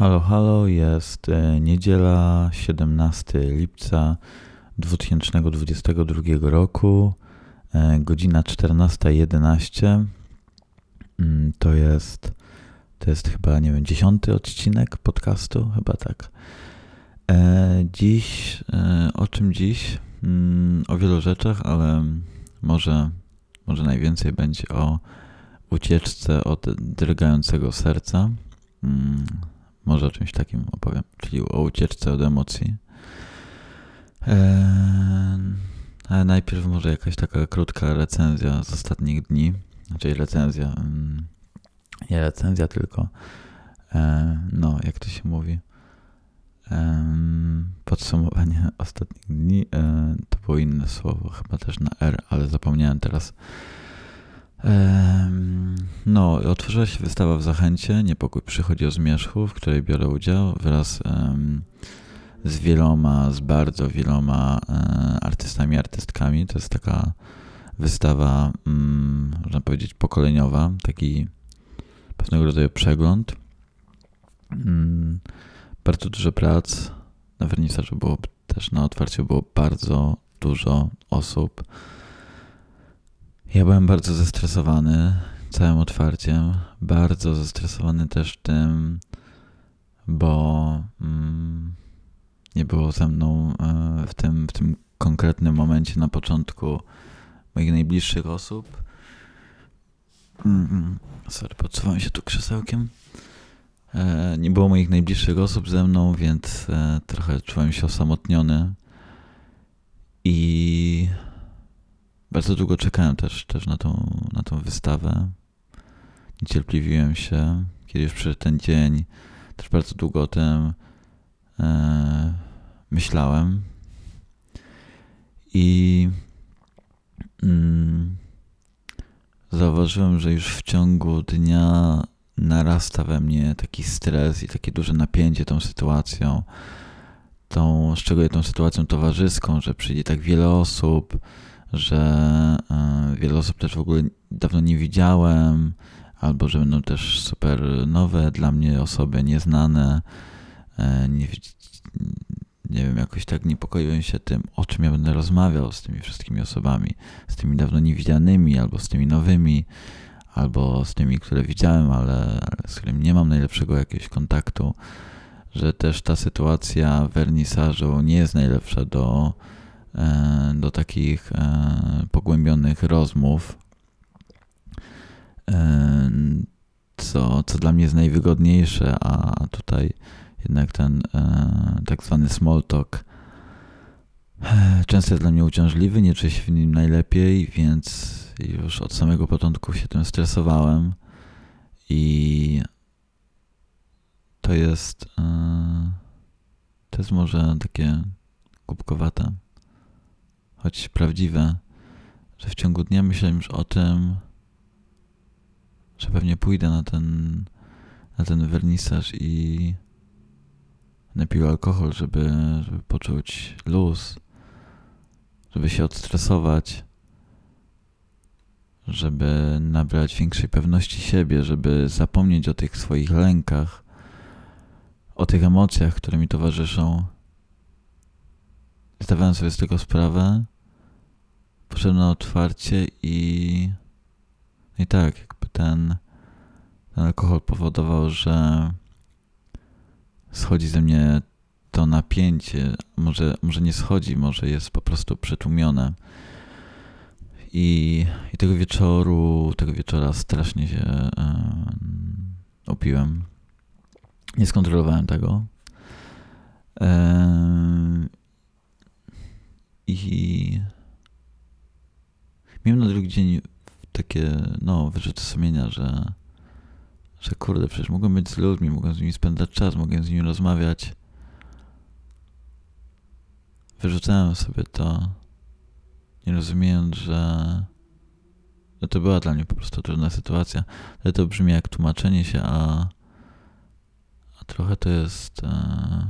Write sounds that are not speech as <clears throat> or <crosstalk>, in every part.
Halo, halo, jest e, niedziela 17 lipca 2022 roku, e, godzina 14.11. Mm, to jest, to jest chyba, nie wiem, dziesiąty odcinek podcastu, chyba tak. E, dziś, o czym dziś? Mm, o wielu rzeczach, ale może, może najwięcej będzie o ucieczce od drgającego serca. Może o czymś takim opowiem, czyli o ucieczce od emocji. Eee, ale najpierw może jakaś taka krótka recenzja z ostatnich dni, czyli recenzja, mm, nie recenzja, tylko eee, no, jak to się mówi, eee, podsumowanie ostatnich dni, to było inne słowo, chyba też na R, ale zapomniałem teraz. No, otworzyła się wystawa w Zachęcie, Niepokój przychodzi o zmierzchu, w której biorę udział wraz z wieloma, z bardzo wieloma e, artystami, artystkami. To jest taka wystawa, mm, można powiedzieć, pokoleniowa, taki pewnego rodzaju przegląd. Mm, bardzo dużo prac. Na wernisażu było też na otwarciu było bardzo dużo osób. Ja byłem bardzo zestresowany całym otwarciem, bardzo zestresowany też tym, bo mm, nie było ze mną e, w tym, w tym konkretnym momencie na początku moich najbliższych osób. Mm, mm sorry, podsuwam się tu krzesełkiem. E, nie było moich najbliższych osób ze mną, więc e, trochę czułem się osamotniony. I bardzo długo czekałem też, też na, tą, na tą wystawę. Niecierpliwiłem się, kiedy już przyszedł ten dzień. Też bardzo długo o tym e, myślałem. I mm, zauważyłem, że już w ciągu dnia narasta we mnie taki stres i takie duże napięcie tą sytuacją. Tą, szczególnie tą sytuacją towarzyską, że przyjdzie tak wiele osób, że e, wiele osób też w ogóle dawno nie widziałem, albo że będą też super nowe dla mnie osoby, nieznane. E, nie, nie wiem, jakoś tak niepokoiłem się tym, o czym ja będę rozmawiał z tymi wszystkimi osobami, z tymi dawno niewidzianymi, albo z tymi nowymi, albo z tymi, które widziałem, ale, ale z którymi nie mam najlepszego jakiegoś kontaktu, że też ta sytuacja wernisażu nie jest najlepsza do do takich e, pogłębionych rozmów, e, co, co dla mnie jest najwygodniejsze, a tutaj jednak ten tak zwany small talk często jest dla mnie uciążliwy, nie czuję się w nim najlepiej, więc już od samego początku się tym stresowałem. I to jest to jest może takie kubkowate choć prawdziwe, że w ciągu dnia myślałem już o tym, że pewnie pójdę na ten, na ten wernisaż i napił alkohol, żeby, żeby poczuć luz, żeby się odstresować, żeby nabrać większej pewności siebie, żeby zapomnieć o tych swoich lękach, o tych emocjach, które mi towarzyszą. Zdawałem sobie z tego sprawę, poszedłem na otwarcie i, i tak, jakby ten, ten alkohol powodował, że schodzi ze mnie to napięcie. Może, może nie schodzi, może jest po prostu przytłumione. I, i tego wieczoru, tego wieczora strasznie się e, opiłem. Nie skontrolowałem tego. I miałem na drugi dzień takie, no, wyrzuty sumienia, że, że kurde, przecież mogłem być z ludźmi, mogłem z nimi spędzać czas, mogłem z nimi rozmawiać. Wyrzucałem sobie to, nie rozumiejąc, że no to była dla mnie po prostu trudna sytuacja, ale to brzmi jak tłumaczenie się, a, a trochę to jest e,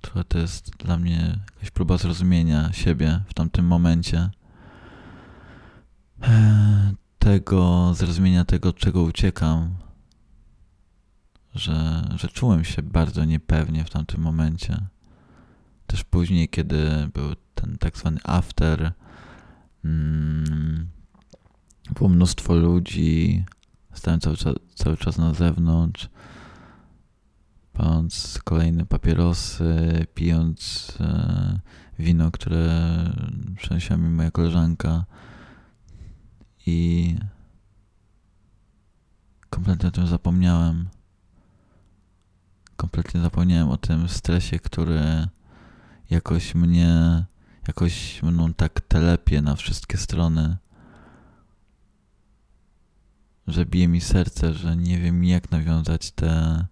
trochę to jest dla mnie jakaś próba zrozumienia siebie w tamtym momencie tego zrozumienia tego, czego uciekam, że, że czułem się bardzo niepewnie w tamtym momencie. Też później, kiedy był ten tak zwany after, mm, było mnóstwo ludzi, stałem cały czas, cały czas na zewnątrz, paląc kolejne papierosy, pijąc e, wino, które przynosiła mi moja koleżanka i kompletnie o tym zapomniałem. Kompletnie zapomniałem o tym stresie, który jakoś mnie, jakoś mną tak telepie na wszystkie strony, że bije mi serce, że nie wiem jak nawiązać te,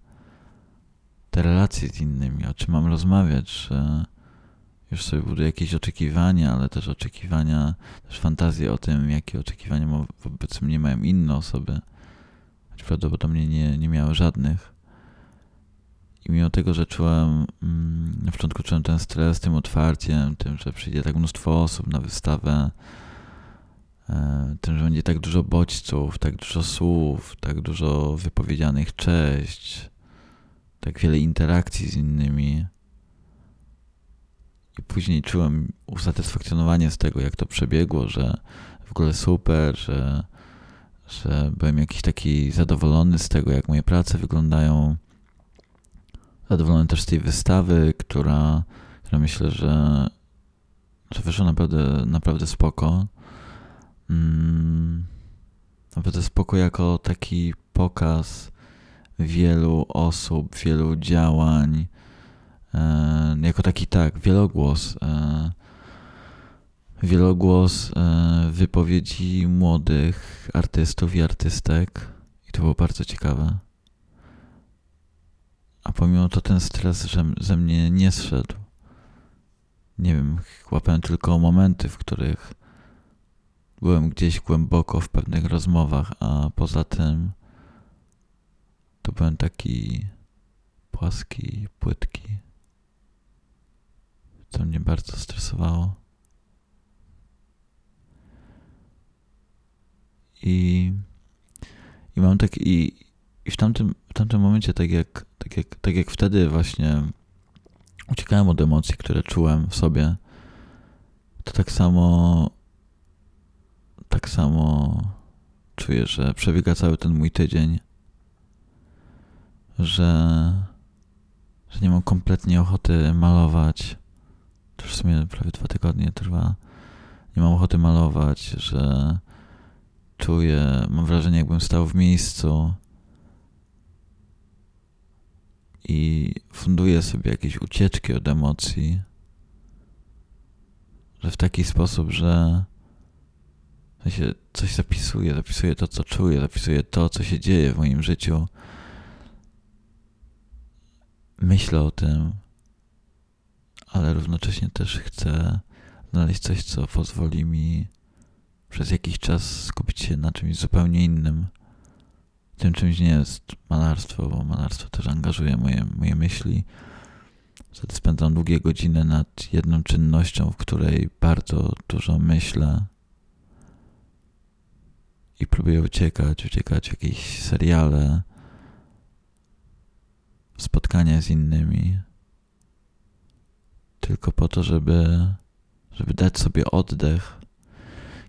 te relacje z innymi, o czym mam rozmawiać, że już sobie buduję jakieś oczekiwania, ale też oczekiwania, też fantazje o tym, jakie oczekiwania wobec mnie mają inne osoby, choć prawdopodobnie nie, nie miały żadnych. I mimo tego, że czułem, mm, na początku czułem ten stres tym otwarciem, tym, że przyjdzie tak mnóstwo osób na wystawę, e, tym, że będzie tak dużo bodźców, tak dużo słów, tak dużo wypowiedzianych cześć, tak wiele interakcji z innymi. I później czułem usatysfakcjonowanie z tego, jak to przebiegło, że w ogóle super, że, że byłem jakiś taki zadowolony z tego, jak moje prace wyglądają zadowolony też z tej wystawy, która, która myślę, że, że wyszła naprawdę, naprawdę spoko. Mm, naprawdę spoko jako taki pokaz wielu osób, wielu działań, jako taki tak, wielogłos. E, wielogłos e, wypowiedzi młodych artystów i artystek i to było bardzo ciekawe. A pomimo to ten stres że, ze mnie nie zszedł. Nie wiem, łapałem tylko momenty, w których byłem gdzieś głęboko w pewnych rozmowach, a poza tym to byłem taki płaski, płytki, co mnie bardzo stresowało. I, i mam tak i, i w tamtym, w tamtym momencie, tak jak, tak, jak, tak jak wtedy właśnie uciekałem od emocji, które czułem w sobie, to tak samo tak samo czuję, że przebiega cały ten mój tydzień, że, że nie mam kompletnie ochoty malować. W sumie prawie dwa tygodnie trwa. Nie mam ochoty malować, że czuję, mam wrażenie, jakbym stał w miejscu i funduję sobie jakieś ucieczki od emocji, że w taki sposób, że w sensie coś zapisuję, zapisuję to, co czuję, zapisuję to, co się dzieje w moim życiu. Myślę o tym, ale równocześnie też chcę znaleźć coś, co pozwoli mi przez jakiś czas skupić się na czymś zupełnie innym. Tym czymś nie jest malarstwo, bo malarstwo też angażuje moje, moje myśli. Wtedy spędzam długie godziny nad jedną czynnością, w której bardzo dużo myślę i próbuję uciekać, uciekać w jakieś seriale, spotkania z innymi, tylko po to, żeby, żeby dać sobie oddech.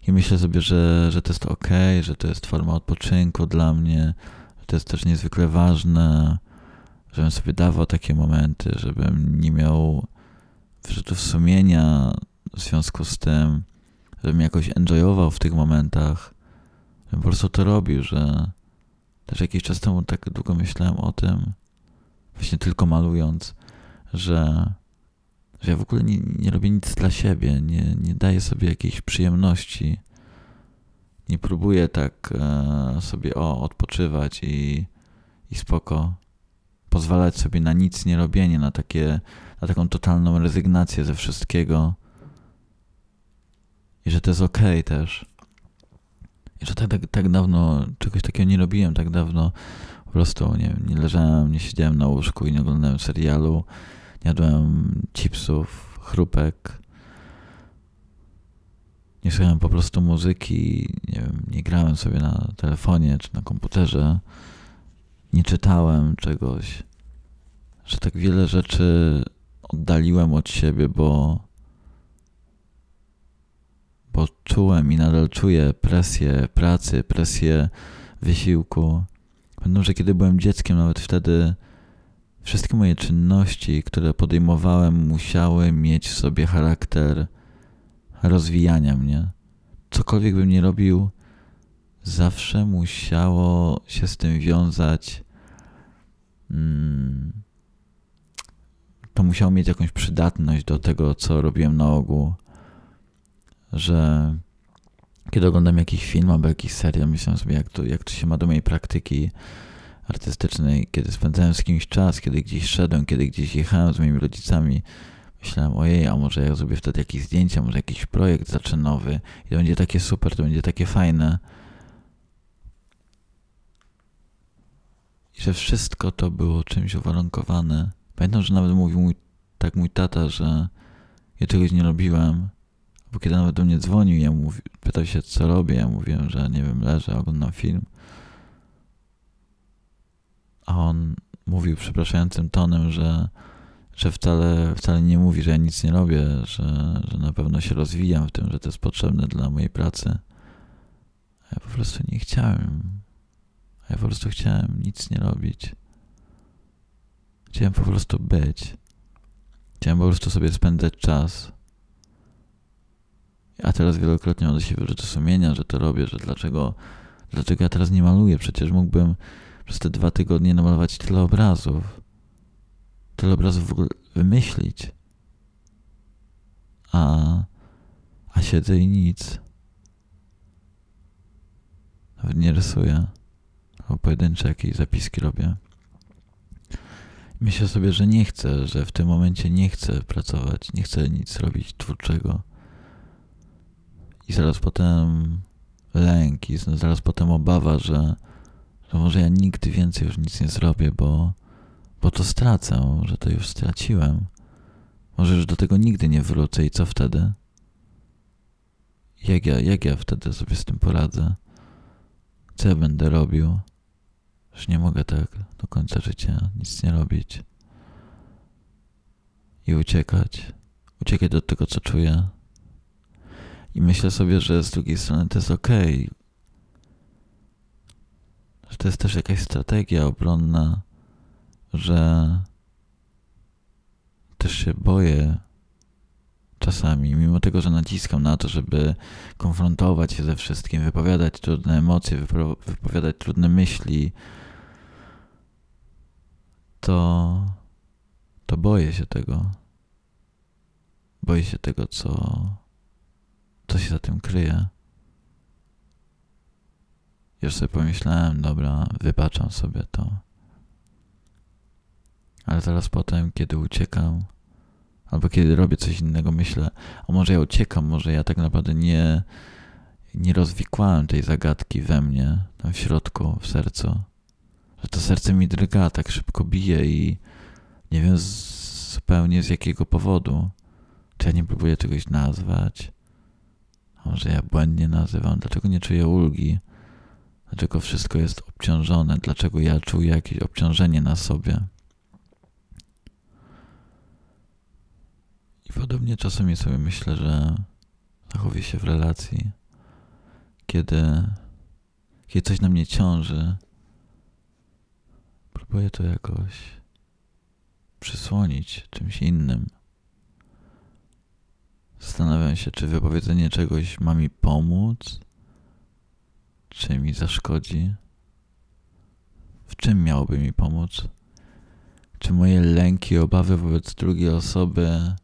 I myślę sobie, że, że to jest ok, że to jest forma odpoczynku dla mnie, że to jest też niezwykle ważne, żebym sobie dawał takie momenty, żebym nie miał wyrzutów sumienia w związku z tym, żebym jakoś enjoyował w tych momentach, żebym po prostu to robił, że też jakiś czas temu tak długo myślałem o tym, właśnie tylko malując, że że ja w ogóle nie, nie robię nic dla siebie, nie, nie daję sobie jakiejś przyjemności. Nie próbuję tak e, sobie o, odpoczywać i, i spoko pozwalać sobie na nic nie robienie, na, takie, na taką totalną rezygnację ze wszystkiego. I że to jest okej okay też. I że tak, tak, tak dawno czegoś takiego nie robiłem, tak dawno po prostu nie, nie leżałem, nie siedziałem na łóżku i nie oglądałem serialu jadłem chipsów, chrupek. Nie słuchałem po prostu muzyki, nie wiem, nie grałem sobie na telefonie czy na komputerze. nie czytałem czegoś, że tak wiele rzeczy oddaliłem od siebie, bo, bo czułem i nadal czuję presję pracy, presję wysiłku. Pamiętam, że kiedy byłem dzieckiem, nawet wtedy wszystkie moje czynności, które podejmowałem, musiały mieć w sobie charakter rozwijania mnie. Cokolwiek bym nie robił, zawsze musiało się z tym wiązać. Hmm, to musiało mieć jakąś przydatność do tego, co robiłem na ogół. Że kiedy oglądam jakiś film albo jakiś serial, myślę sobie, jak to, jak to się ma do mojej praktyki artystycznej, kiedy spędzałem z kimś czas, kiedy gdzieś szedłem, kiedy gdzieś jechałem z moimi rodzicami, myślałem, ojej, a może ja zrobię wtedy jakieś zdjęcia, może jakiś projekt zacznę nowy i to będzie takie super, to będzie takie fajne. I że wszystko to było czymś uwarunkowane. Pamiętam, że nawet mówił mój, tak mój tata, że ja czegoś nie robiłem, bo kiedy nawet do mnie dzwonił, ja pytał się, co robię, ja mówiłem, że nie wiem, leżę, oglądam film. A on mówił przepraszającym tonem, że, że wcale, wcale nie mówi, że ja nic nie robię, że, że na pewno się rozwijam w tym, że to jest potrzebne dla mojej pracy. A ja po prostu nie chciałem. A ja po prostu chciałem nic nie robić. Chciałem po prostu być. Chciałem po prostu sobie spędzać czas. A teraz wielokrotnie mam do siebie wyrzuty sumienia, że to robię, że dlaczego, dlaczego ja teraz nie maluję? Przecież mógłbym przez te dwa tygodnie namalować tyle obrazów. Tyle obrazów w ogóle wymyślić. A, a siedzę i nic. Nawet nie rysuję. Albo pojedyncze jakieś zapiski robię. Myślę sobie, że nie chcę, że w tym momencie nie chcę pracować, nie chcę nic robić twórczego. I zaraz potem lęk, i zaraz potem obawa, że, że może ja nigdy więcej już nic nie zrobię, bo, bo to stracę, że to już straciłem. Może już do tego nigdy nie wrócę i co wtedy? Jak ja, jak ja wtedy sobie z tym poradzę? Co ja będę robił? Że nie mogę tak do końca życia nic nie robić i uciekać. Uciekać do tego, co czuję. I myślę sobie, że z drugiej strony to jest okej. Okay. Że to jest też jakaś strategia obronna, że też się boję czasami, mimo tego, że naciskam na to, żeby konfrontować się ze wszystkim, wypowiadać trudne emocje, wypowiadać trudne myśli, to, to boję się tego. Boję się tego, co, co się za tym kryje. Już sobie pomyślałem, dobra, wybaczam sobie to. Ale zaraz potem, kiedy uciekam, albo kiedy robię coś innego, myślę, a może ja uciekam, może ja tak naprawdę nie, nie rozwikłałem tej zagadki we mnie, tam w środku, w sercu że to serce mi drga, tak szybko bije i nie wiem zupełnie z jakiego powodu. Czy ja nie próbuję czegoś nazwać? A może ja błędnie nazywam? Dlaczego nie czuję ulgi? Dlaczego wszystko jest obciążone? Dlaczego ja czuję jakieś obciążenie na sobie? I podobnie czasami sobie myślę, że zachowuję się w relacji, kiedy, kiedy coś na mnie ciąży, Próbuję to jakoś przysłonić czymś innym. Zastanawiam się, czy wypowiedzenie czegoś ma mi pomóc, czy mi zaszkodzi. W czym miałoby mi pomóc? Czy moje lęki, obawy wobec drugiej osoby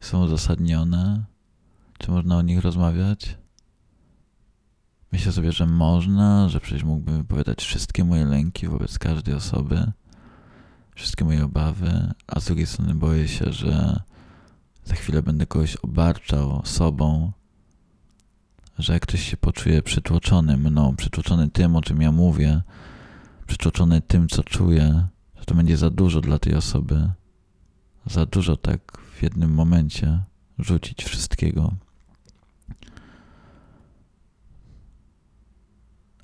są uzasadnione? Czy można o nich rozmawiać? Myślę sobie, że można, że przecież mógłbym wypowiadać wszystkie moje lęki wobec każdej osoby, wszystkie moje obawy, a z drugiej strony boję się, że za chwilę będę kogoś obarczał sobą, że jak ktoś się poczuje przytłoczony mną, przytłoczony tym, o czym ja mówię, przytłoczony tym, co czuję, że to będzie za dużo dla tej osoby, za dużo tak w jednym momencie rzucić wszystkiego.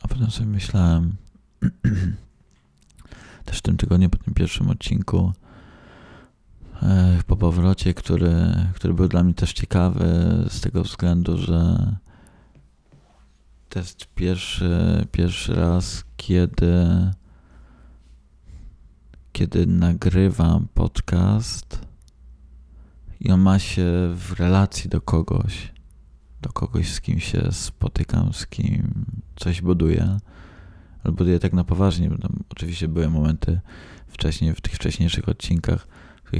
A potem sobie myślałem, <clears throat> też w tym tygodniu, po tym pierwszym odcinku, e, po powrocie, który, który był dla mnie też ciekawy z tego względu, że jest pierwszy, pierwszy raz, kiedy kiedy nagrywam podcast i on ma się w relacji do kogoś, do kogoś, z kim się spotykam, z kim coś buduję, ale buduję tak na poważnie. Tam oczywiście były momenty wcześniej, w tych wcześniejszych odcinkach,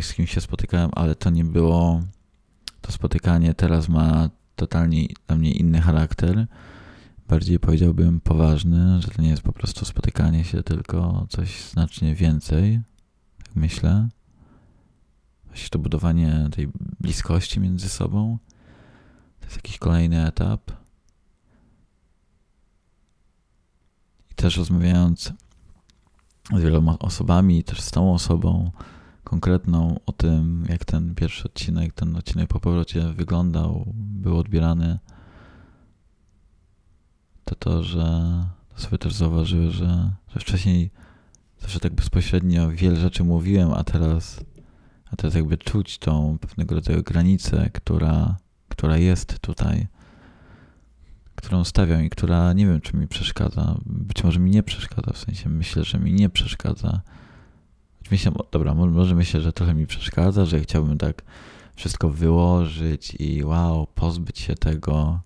z kim się spotykałem, ale to nie było, to spotykanie teraz ma totalnie dla mnie inny charakter. Bardziej powiedziałbym poważny, że to nie jest po prostu spotykanie się, tylko coś znacznie więcej, tak myślę. Właśnie to budowanie tej bliskości między sobą to jest jakiś kolejny etap. I też rozmawiając z wieloma osobami, też z tą osobą konkretną o tym, jak ten pierwszy odcinek, ten odcinek po powrocie wyglądał, był odbierany, to to, że sobie też zauważyły, że, że wcześniej zawsze tak bezpośrednio wiele rzeczy mówiłem, a teraz, a teraz jakby czuć tą pewnego rodzaju granicę, która, która jest tutaj, którą stawiam i która nie wiem, czy mi przeszkadza. Być może mi nie przeszkadza, w sensie myślę, że mi nie przeszkadza. Myślę, dobra, może myślę, że trochę mi przeszkadza, że chciałbym tak wszystko wyłożyć i wow, pozbyć się tego.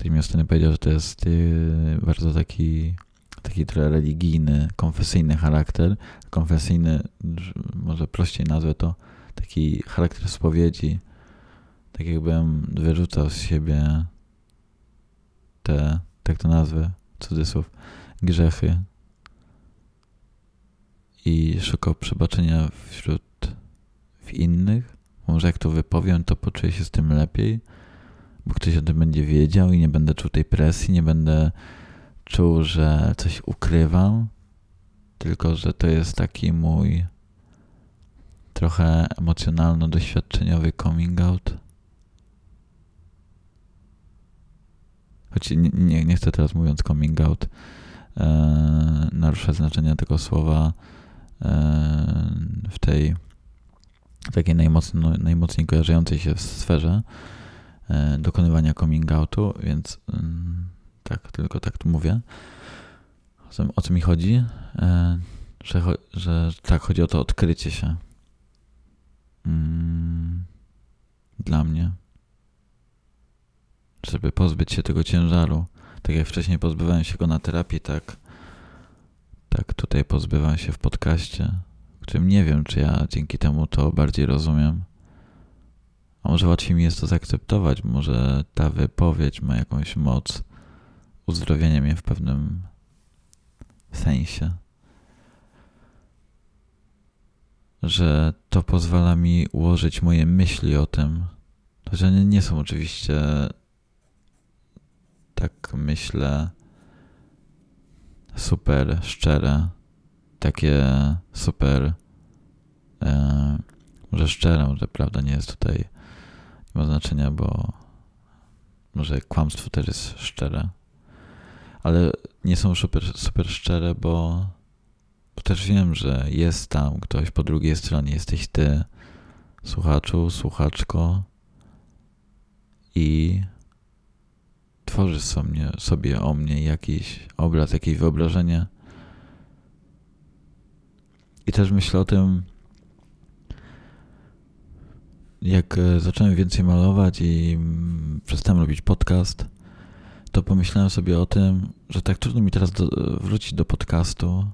Ktoś mi powiedział, że to jest yy, bardzo taki taki trochę religijny, konfesyjny charakter. Konfesyjny, może prościej nazwę to, taki charakter spowiedzi. Tak jakbym wyrzucał z siebie te, tak to nazwę, cudzysłów, grzechy i szukał przebaczenia wśród w innych. Może jak to wypowiem, to poczuję się z tym lepiej, ktoś o tym będzie wiedział i nie będę czuł tej presji, nie będę czuł, że coś ukrywam, tylko że to jest taki mój trochę emocjonalno-doświadczeniowy coming out. Choć nie, nie, nie chcę teraz mówiąc coming out e, naruszać znaczenia tego słowa e, w tej takiej najmocno, najmocniej kojarzącej się w sferze dokonywania coming outu, więc mm, tak, tylko tak tu mówię. O co mi chodzi? E, że, że tak, chodzi o to odkrycie się. Mm, dla mnie. Żeby pozbyć się tego ciężaru. Tak jak wcześniej pozbywałem się go na terapii, tak, tak tutaj pozbywam się w podcaście, w którym nie wiem, czy ja dzięki temu to bardziej rozumiem. A może łatwiej mi jest to zaakceptować, może ta wypowiedź ma jakąś moc uzdrowienia mnie w pewnym sensie. Że to pozwala mi ułożyć moje myśli o tym, że nie, nie są oczywiście, tak myślę, super szczere, takie super, e, może szczere, może prawda nie jest tutaj, ma znaczenia, bo może kłamstwo też jest szczere ale nie są super, super szczere, bo, bo też wiem, że jest tam ktoś po drugiej stronie, jesteś ty, słuchaczu, słuchaczko i tworzysz sobie, sobie o mnie jakiś obraz, jakieś wyobrażenie. I też myślę o tym, jak e, zacząłem więcej malować i mm, przestałem robić podcast, to pomyślałem sobie o tym, że tak trudno mi teraz do, wrócić do podcastu,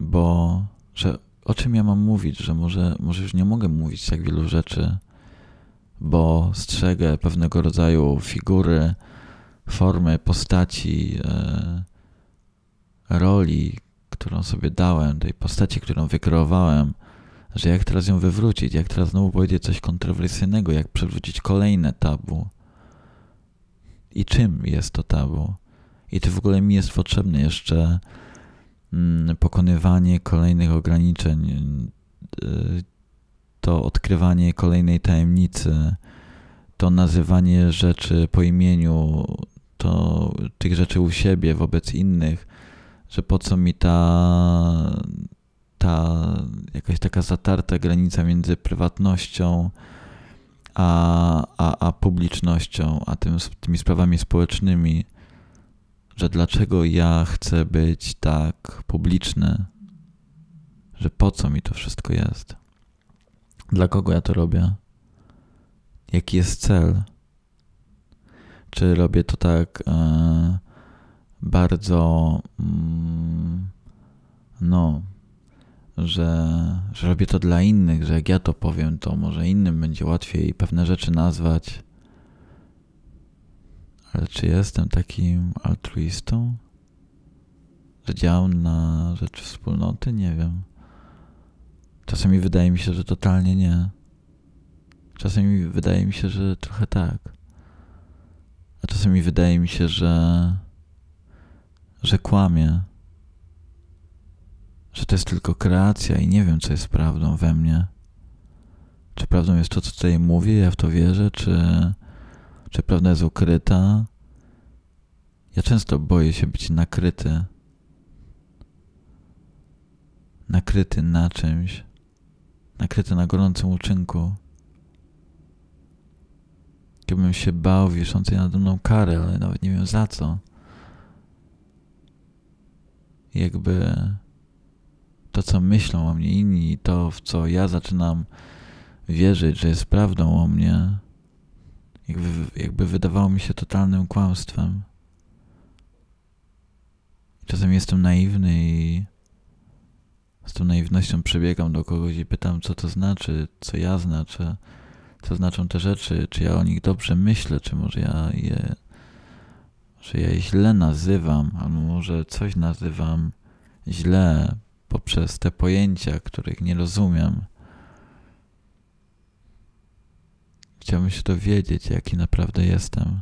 bo że o czym ja mam mówić, że może, może już nie mogę mówić tak wielu rzeczy, bo strzegę pewnego rodzaju figury, formy, postaci, e, roli, którą sobie dałem, tej postaci, którą wykreowałem, że jak teraz ją wywrócić, jak teraz znowu powiedzieć coś kontrowersyjnego, jak przewrócić kolejne tabu i czym jest to tabu. I to w ogóle mi jest potrzebne jeszcze mm, pokonywanie kolejnych ograniczeń, y, to odkrywanie kolejnej tajemnicy, to nazywanie rzeczy po imieniu, to tych rzeczy u siebie wobec innych, że po co mi ta, ta jakaś taka zatarta granica między prywatnością a, a, a publicznością, a tym, tymi sprawami społecznymi, że dlaczego ja chcę być tak publiczny, że po co mi to wszystko jest, dla kogo ja to robię, jaki jest cel, czy robię to tak e, bardzo, mm, no, że, że robię to dla innych, że jak ja to powiem, to może innym będzie łatwiej pewne rzeczy nazwać. Ale czy jestem takim altruistą? Że działam na rzecz wspólnoty? Nie wiem. Czasami wydaje mi się, że totalnie nie. Czasami wydaje mi się, że trochę tak. A czasami wydaje mi się, że, że kłamie że to jest tylko kreacja i nie wiem, co jest prawdą we mnie. Czy prawdą jest to, co tutaj mówię, ja w to wierzę, czy, czy prawda jest ukryta? Ja często boję się być nakryty. Nakryty na czymś. Nakryty na gorącym uczynku. Jakbym się bał wiszącej nade mną kary, ale nawet nie wiem za co. Jakby to, co myślą o mnie inni, to, w co ja zaczynam wierzyć, że jest prawdą o mnie, jakby, jakby wydawało mi się totalnym kłamstwem. Czasem jestem naiwny i z tą naiwnością przebiegam do kogoś i pytam, co to znaczy, co ja znaczę, co znaczą te rzeczy, czy ja o nich dobrze myślę, czy może ja je, że ja je źle nazywam, albo może coś nazywam źle, poprzez te pojęcia, których nie rozumiem. Chciałbym się dowiedzieć, jaki naprawdę jestem.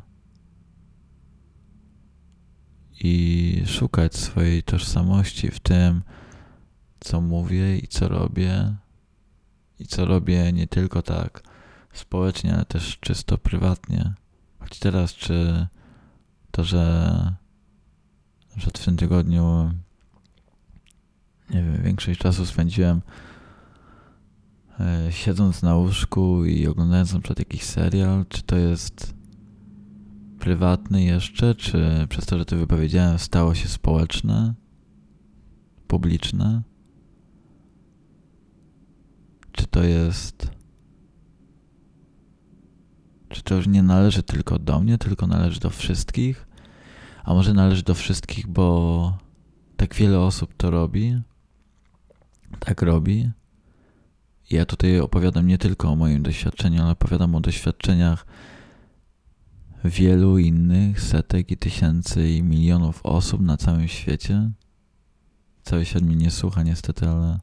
I szukać swojej tożsamości w tym, co mówię i co robię. I co robię nie tylko tak społecznie, ale też czysto prywatnie. Choć teraz, czy to, że, że w tym tygodniu nie wiem, większość czasu spędziłem e, siedząc na łóżku i oglądając na przykład jakiś serial, czy to jest prywatny jeszcze, czy przez to, że to wypowiedziałem, stało się społeczne, publiczne? Czy to jest. Czy to już nie należy tylko do mnie, tylko należy do wszystkich? A może należy do wszystkich, bo tak wiele osób to robi? Tak robi. Ja tutaj opowiadam nie tylko o moim doświadczeniu, ale opowiadam o doświadczeniach wielu innych, setek i tysięcy i milionów osób na całym świecie. Cały świat mnie nie słucha niestety, ale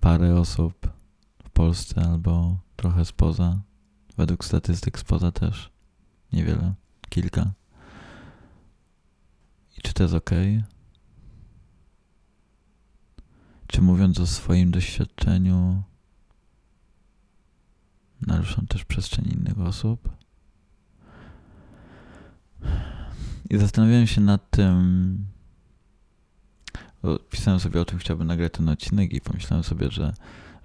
parę osób w Polsce albo trochę spoza. Według statystyk spoza też niewiele, kilka. I czy to jest ok? Czy mówiąc o swoim doświadczeniu, naruszam też przestrzeń innych osób? I zastanawiałem się nad tym, pisałem sobie o tym, chciałbym nagrać ten odcinek i pomyślałem sobie, że,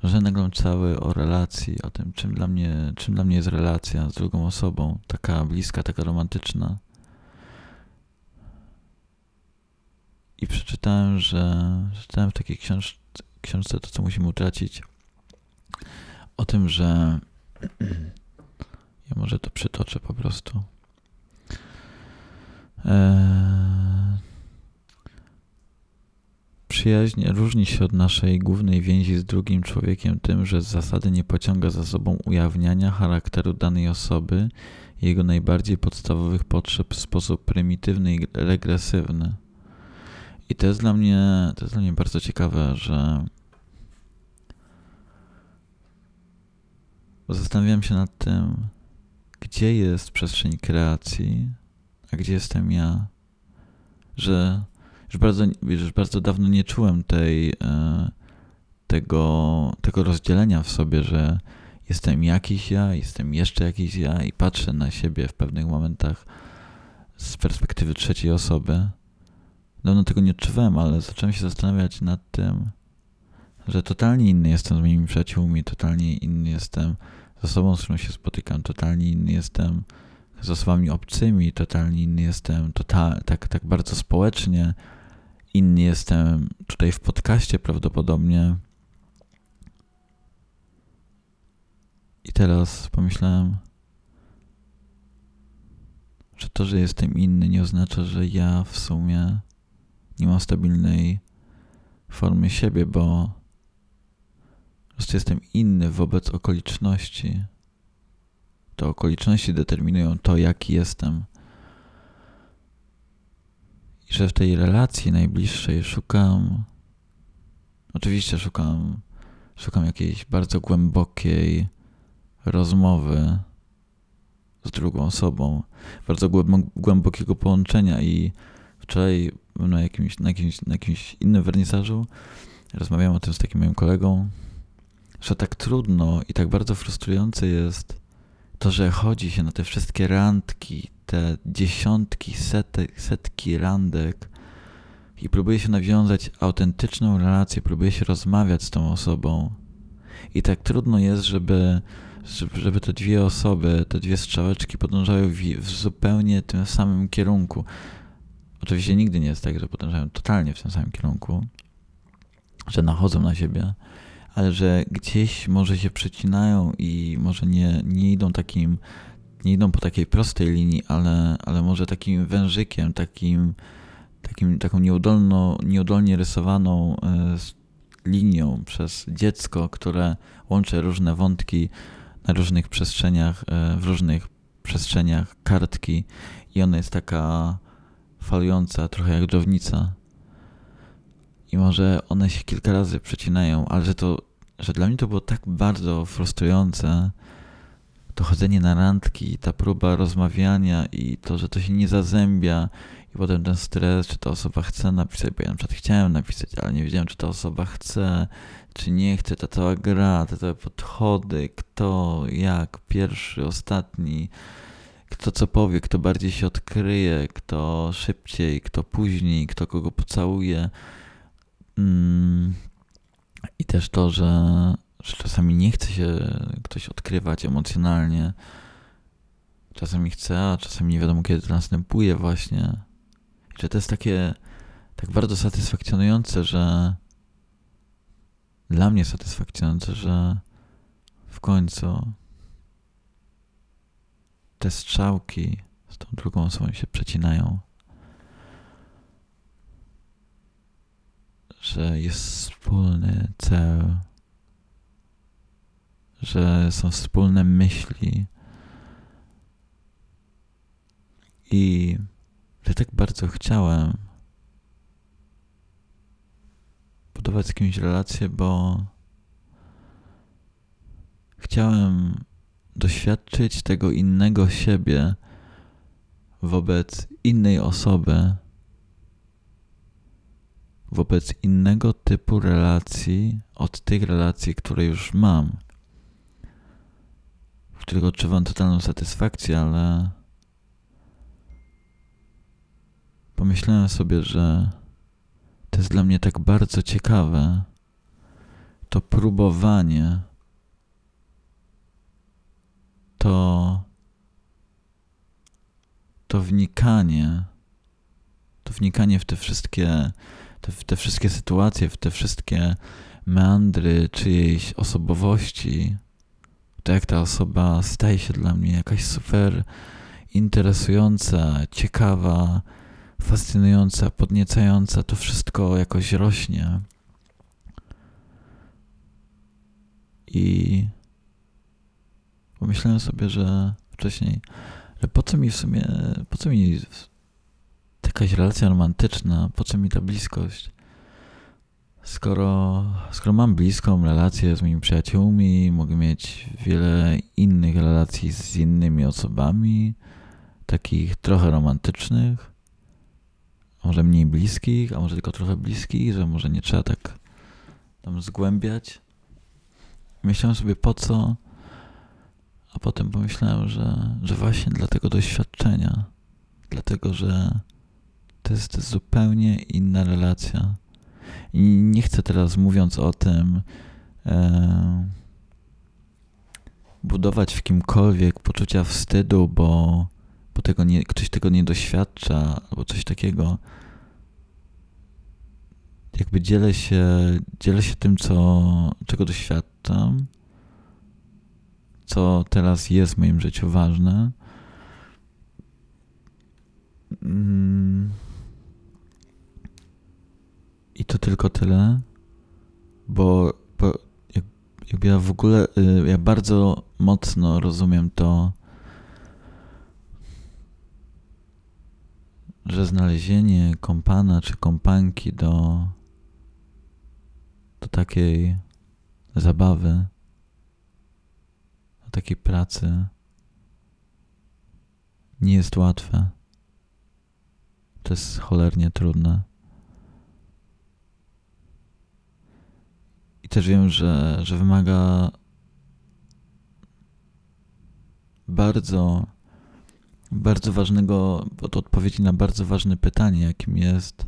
że nagram cały o relacji, o tym, czym dla, mnie, czym dla mnie jest relacja z drugą osobą, taka bliska, taka romantyczna. I przeczytałem, że czytałem w takiej książ książce To, co musimy utracić, o tym, że <clears throat> ja może to przytoczę po prostu. Eee, przyjaźń różni się od naszej głównej więzi z drugim człowiekiem tym, że z zasady nie pociąga za sobą ujawniania charakteru danej osoby jego najbardziej podstawowych potrzeb w sposób prymitywny i regresywny. I to jest dla mnie, to jest dla mnie bardzo ciekawe, że zastanawiam się nad tym, gdzie jest przestrzeń kreacji, a gdzie jestem ja. Że już bardzo, już bardzo dawno nie czułem tej, e, tego, tego rozdzielenia w sobie, że jestem jakiś ja, jestem jeszcze jakiś ja i patrzę na siebie w pewnych momentach z perspektywy trzeciej osoby dawno tego nie odczuwałem, ale zacząłem się zastanawiać nad tym, że totalnie inny jestem z moimi przyjaciółmi, totalnie inny jestem z osobą, z którą się spotykam, totalnie inny jestem z osobami obcymi, totalnie inny jestem total, tak, tak bardzo społecznie, inny jestem tutaj w podcaście prawdopodobnie. I teraz pomyślałem, że to, że jestem inny, nie oznacza, że ja w sumie nie mam stabilnej formy siebie, bo po prostu jestem inny wobec okoliczności. To okoliczności determinują to, jaki jestem. I że w tej relacji najbliższej szukam. Oczywiście szukam, szukam jakiejś bardzo głębokiej rozmowy z drugą osobą, bardzo głębokiego połączenia i wczoraj na jakimś, na jakimś, na jakimś innym wernisażu rozmawiałem o tym z takim moim kolegą, że tak trudno i tak bardzo frustrujące jest to, że chodzi się na te wszystkie randki, te dziesiątki, setek, setki randek i próbuje się nawiązać autentyczną relację, próbuje się rozmawiać z tą osobą. I tak trudno jest, żeby, żeby te dwie osoby, te dwie strzałeczki podążały w, w zupełnie tym samym kierunku. Oczywiście nigdy nie jest tak, że podążają totalnie w tym samym kierunku, że nachodzą na siebie, ale że gdzieś może się przecinają i może nie, nie idą takim, nie idą po takiej prostej linii, ale, ale może takim wężykiem, takim, takim taką nieudolno, nieudolnie rysowaną e, linią przez dziecko, które łączy różne wątki na różnych przestrzeniach, e, w różnych przestrzeniach kartki i ona jest taka falująca, trochę jak dżownica. I może one się kilka razy przecinają, ale że to, że dla mnie to było tak bardzo frustrujące, to chodzenie na randki, ta próba rozmawiania i to, że to się nie zazębia i potem ten stres, czy ta osoba chce napisać, bo ja na przykład chciałem napisać, ale nie wiedziałem, czy ta osoba chce, czy nie chce, ta cała gra, te całe podchody, kto, jak, pierwszy, ostatni, kto co powie, kto bardziej się odkryje, kto szybciej, kto później, kto kogo pocałuje. Mm. I też to, że, że czasami nie chce się ktoś odkrywać emocjonalnie. Czasami chce, a czasami nie wiadomo kiedy to następuje właśnie. I że to jest takie tak bardzo satysfakcjonujące, że dla mnie satysfakcjonujące, że w końcu te strzałki z tą drugą osobą się przecinają. że jest wspólny cel, że są wspólne myśli i że tak bardzo chciałem budować z kimś relację, bo chciałem doświadczyć tego innego siebie wobec innej osoby wobec innego typu relacji od tych relacji, które już mam, w których odczuwam totalną satysfakcję, ale pomyślałem sobie, że to jest dla mnie tak bardzo ciekawe, to próbowanie, to, to wnikanie, to wnikanie w te wszystkie te, w te wszystkie sytuacje, w te wszystkie meandry czyjejś osobowości, to jak ta osoba staje się dla mnie jakaś super interesująca, ciekawa, fascynująca, podniecająca, to wszystko jakoś rośnie. I pomyślałem sobie, że wcześniej, że po co mi w sumie, po co mi jakaś relacja romantyczna, po co mi ta bliskość? Skoro, skoro mam bliską relację z moimi przyjaciółmi, mogę mieć wiele innych relacji z innymi osobami, takich trochę romantycznych, może mniej bliskich, a może tylko trochę bliskich, że może nie trzeba tak tam zgłębiać. Myślałem sobie po co, a potem pomyślałem, że, że właśnie dla tego doświadczenia, dlatego że To jest zupełnie inna relacja. I nie chcę teraz, mówiąc o tym, e, budować w kimkolwiek poczucia wstydu, bo, bo tego nie, ktoś tego nie doświadcza, albo coś takiego. Jakby dzielę się, dzielę się tym, co, czego doświadczam, co teraz jest w moim życiu ważne. Mm. I to tylko tyle, bo, bo jakby ja w ogóle, y, ja bardzo mocno rozumiem to, że znalezienie kompana czy kompanki do, do takiej zabawy, takiej pracy nie jest łatwe. To jest cholernie trudne. I też wiem, że, że wymaga bardzo, bardzo ważnego, od odpowiedzi na bardzo ważne pytanie, jakim jest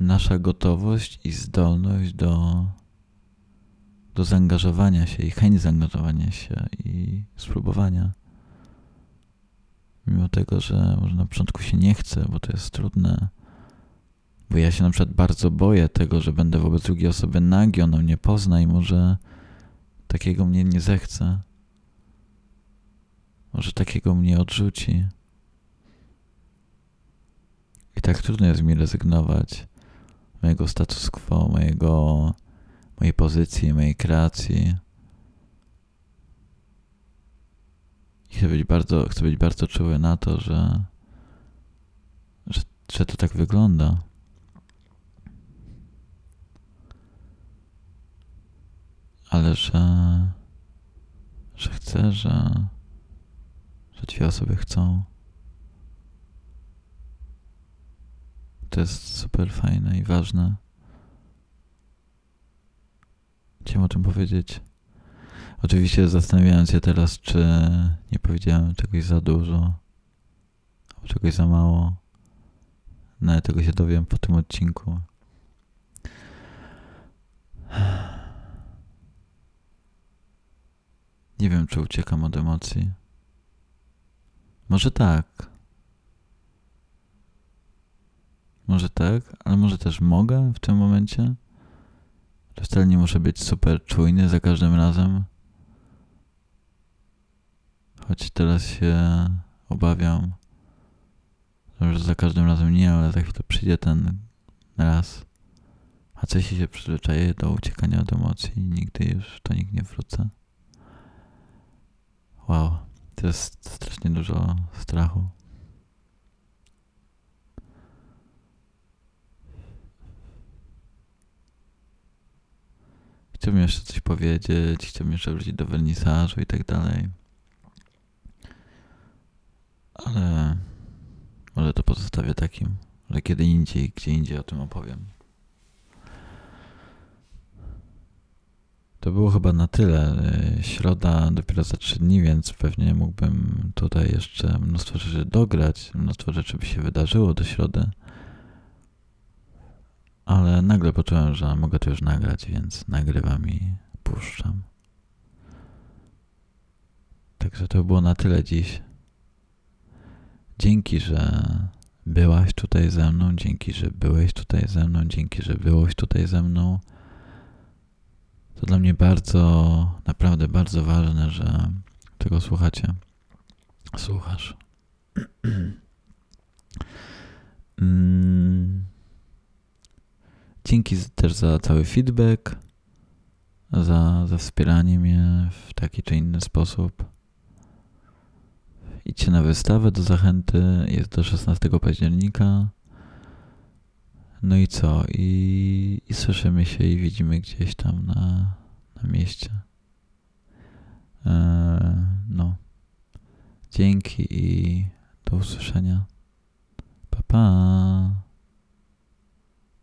nasza gotowość i zdolność do, do zaangażowania się i chęć zaangażowania się i spróbowania. Mimo tego, że może na początku się nie chce, bo to jest trudne. Bo ja się na przykład bardzo boję tego, że będę wobec drugiej osoby nagi, ona mnie pozna i może takiego mnie nie zechce. Może takiego mnie odrzuci. I tak trudno jest mi rezygnować mojego status quo, mojego, mojej pozycji, mojej kreacji. Chcę być bardzo, chcę być bardzo czuły na to, że, że, że to tak wygląda. Ale że, że chcę, że że dwie osoby chcą. To jest super fajne i ważne. Chciałem o tym powiedzieć. Oczywiście zastanawiając się teraz, czy nie powiedziałem czegoś za dużo, albo czegoś za mało. No, tego się dowiem po tym odcinku. Nie wiem, czy uciekam od emocji. Może tak. Może tak, ale może też mogę w tym momencie. Że wcale nie muszę być super czujny za każdym razem. Choć teraz się obawiam, że za każdym razem nie, ale za chwilę przyjdzie ten raz. A coś się przyzwyczaje do uciekania od emocji i nigdy już to nikt nie wrócę. Wow. To jest strasznie dużo strachu. Chciałbym jeszcze coś powiedzieć, chciałbym jeszcze wrócić do wernisażu i tak dalej. Ale może to pozostawię takim, że kiedy indziej, gdzie indziej o tym opowiem. To było chyba na tyle. Środa dopiero za trzy dni, więc pewnie mógłbym tutaj jeszcze mnóstwo rzeczy dograć, mnóstwo rzeczy by się wydarzyło do środy. Ale nagle poczułem, że mogę to już nagrać, więc nagrywam i puszczam. Także to było na tyle dziś. Dzięki, że byłaś tutaj ze mną, dzięki, że byłeś tutaj ze mną, dzięki, że byłeś tutaj ze mną. To dla mnie bardzo, naprawdę bardzo ważne, że tego słuchacie. Słuchasz. <clears throat> Mm. Dzięki też za cały feedback, za, za wspieranie mnie w taki czy inny sposób. Idźcie na wystawę do zachęty, jest do 16 października. No i co? I, i słyszymy się i widzimy gdzieś tam na, na mieście. Eee, no. Dzięki i do usłyszenia. Pa, pa.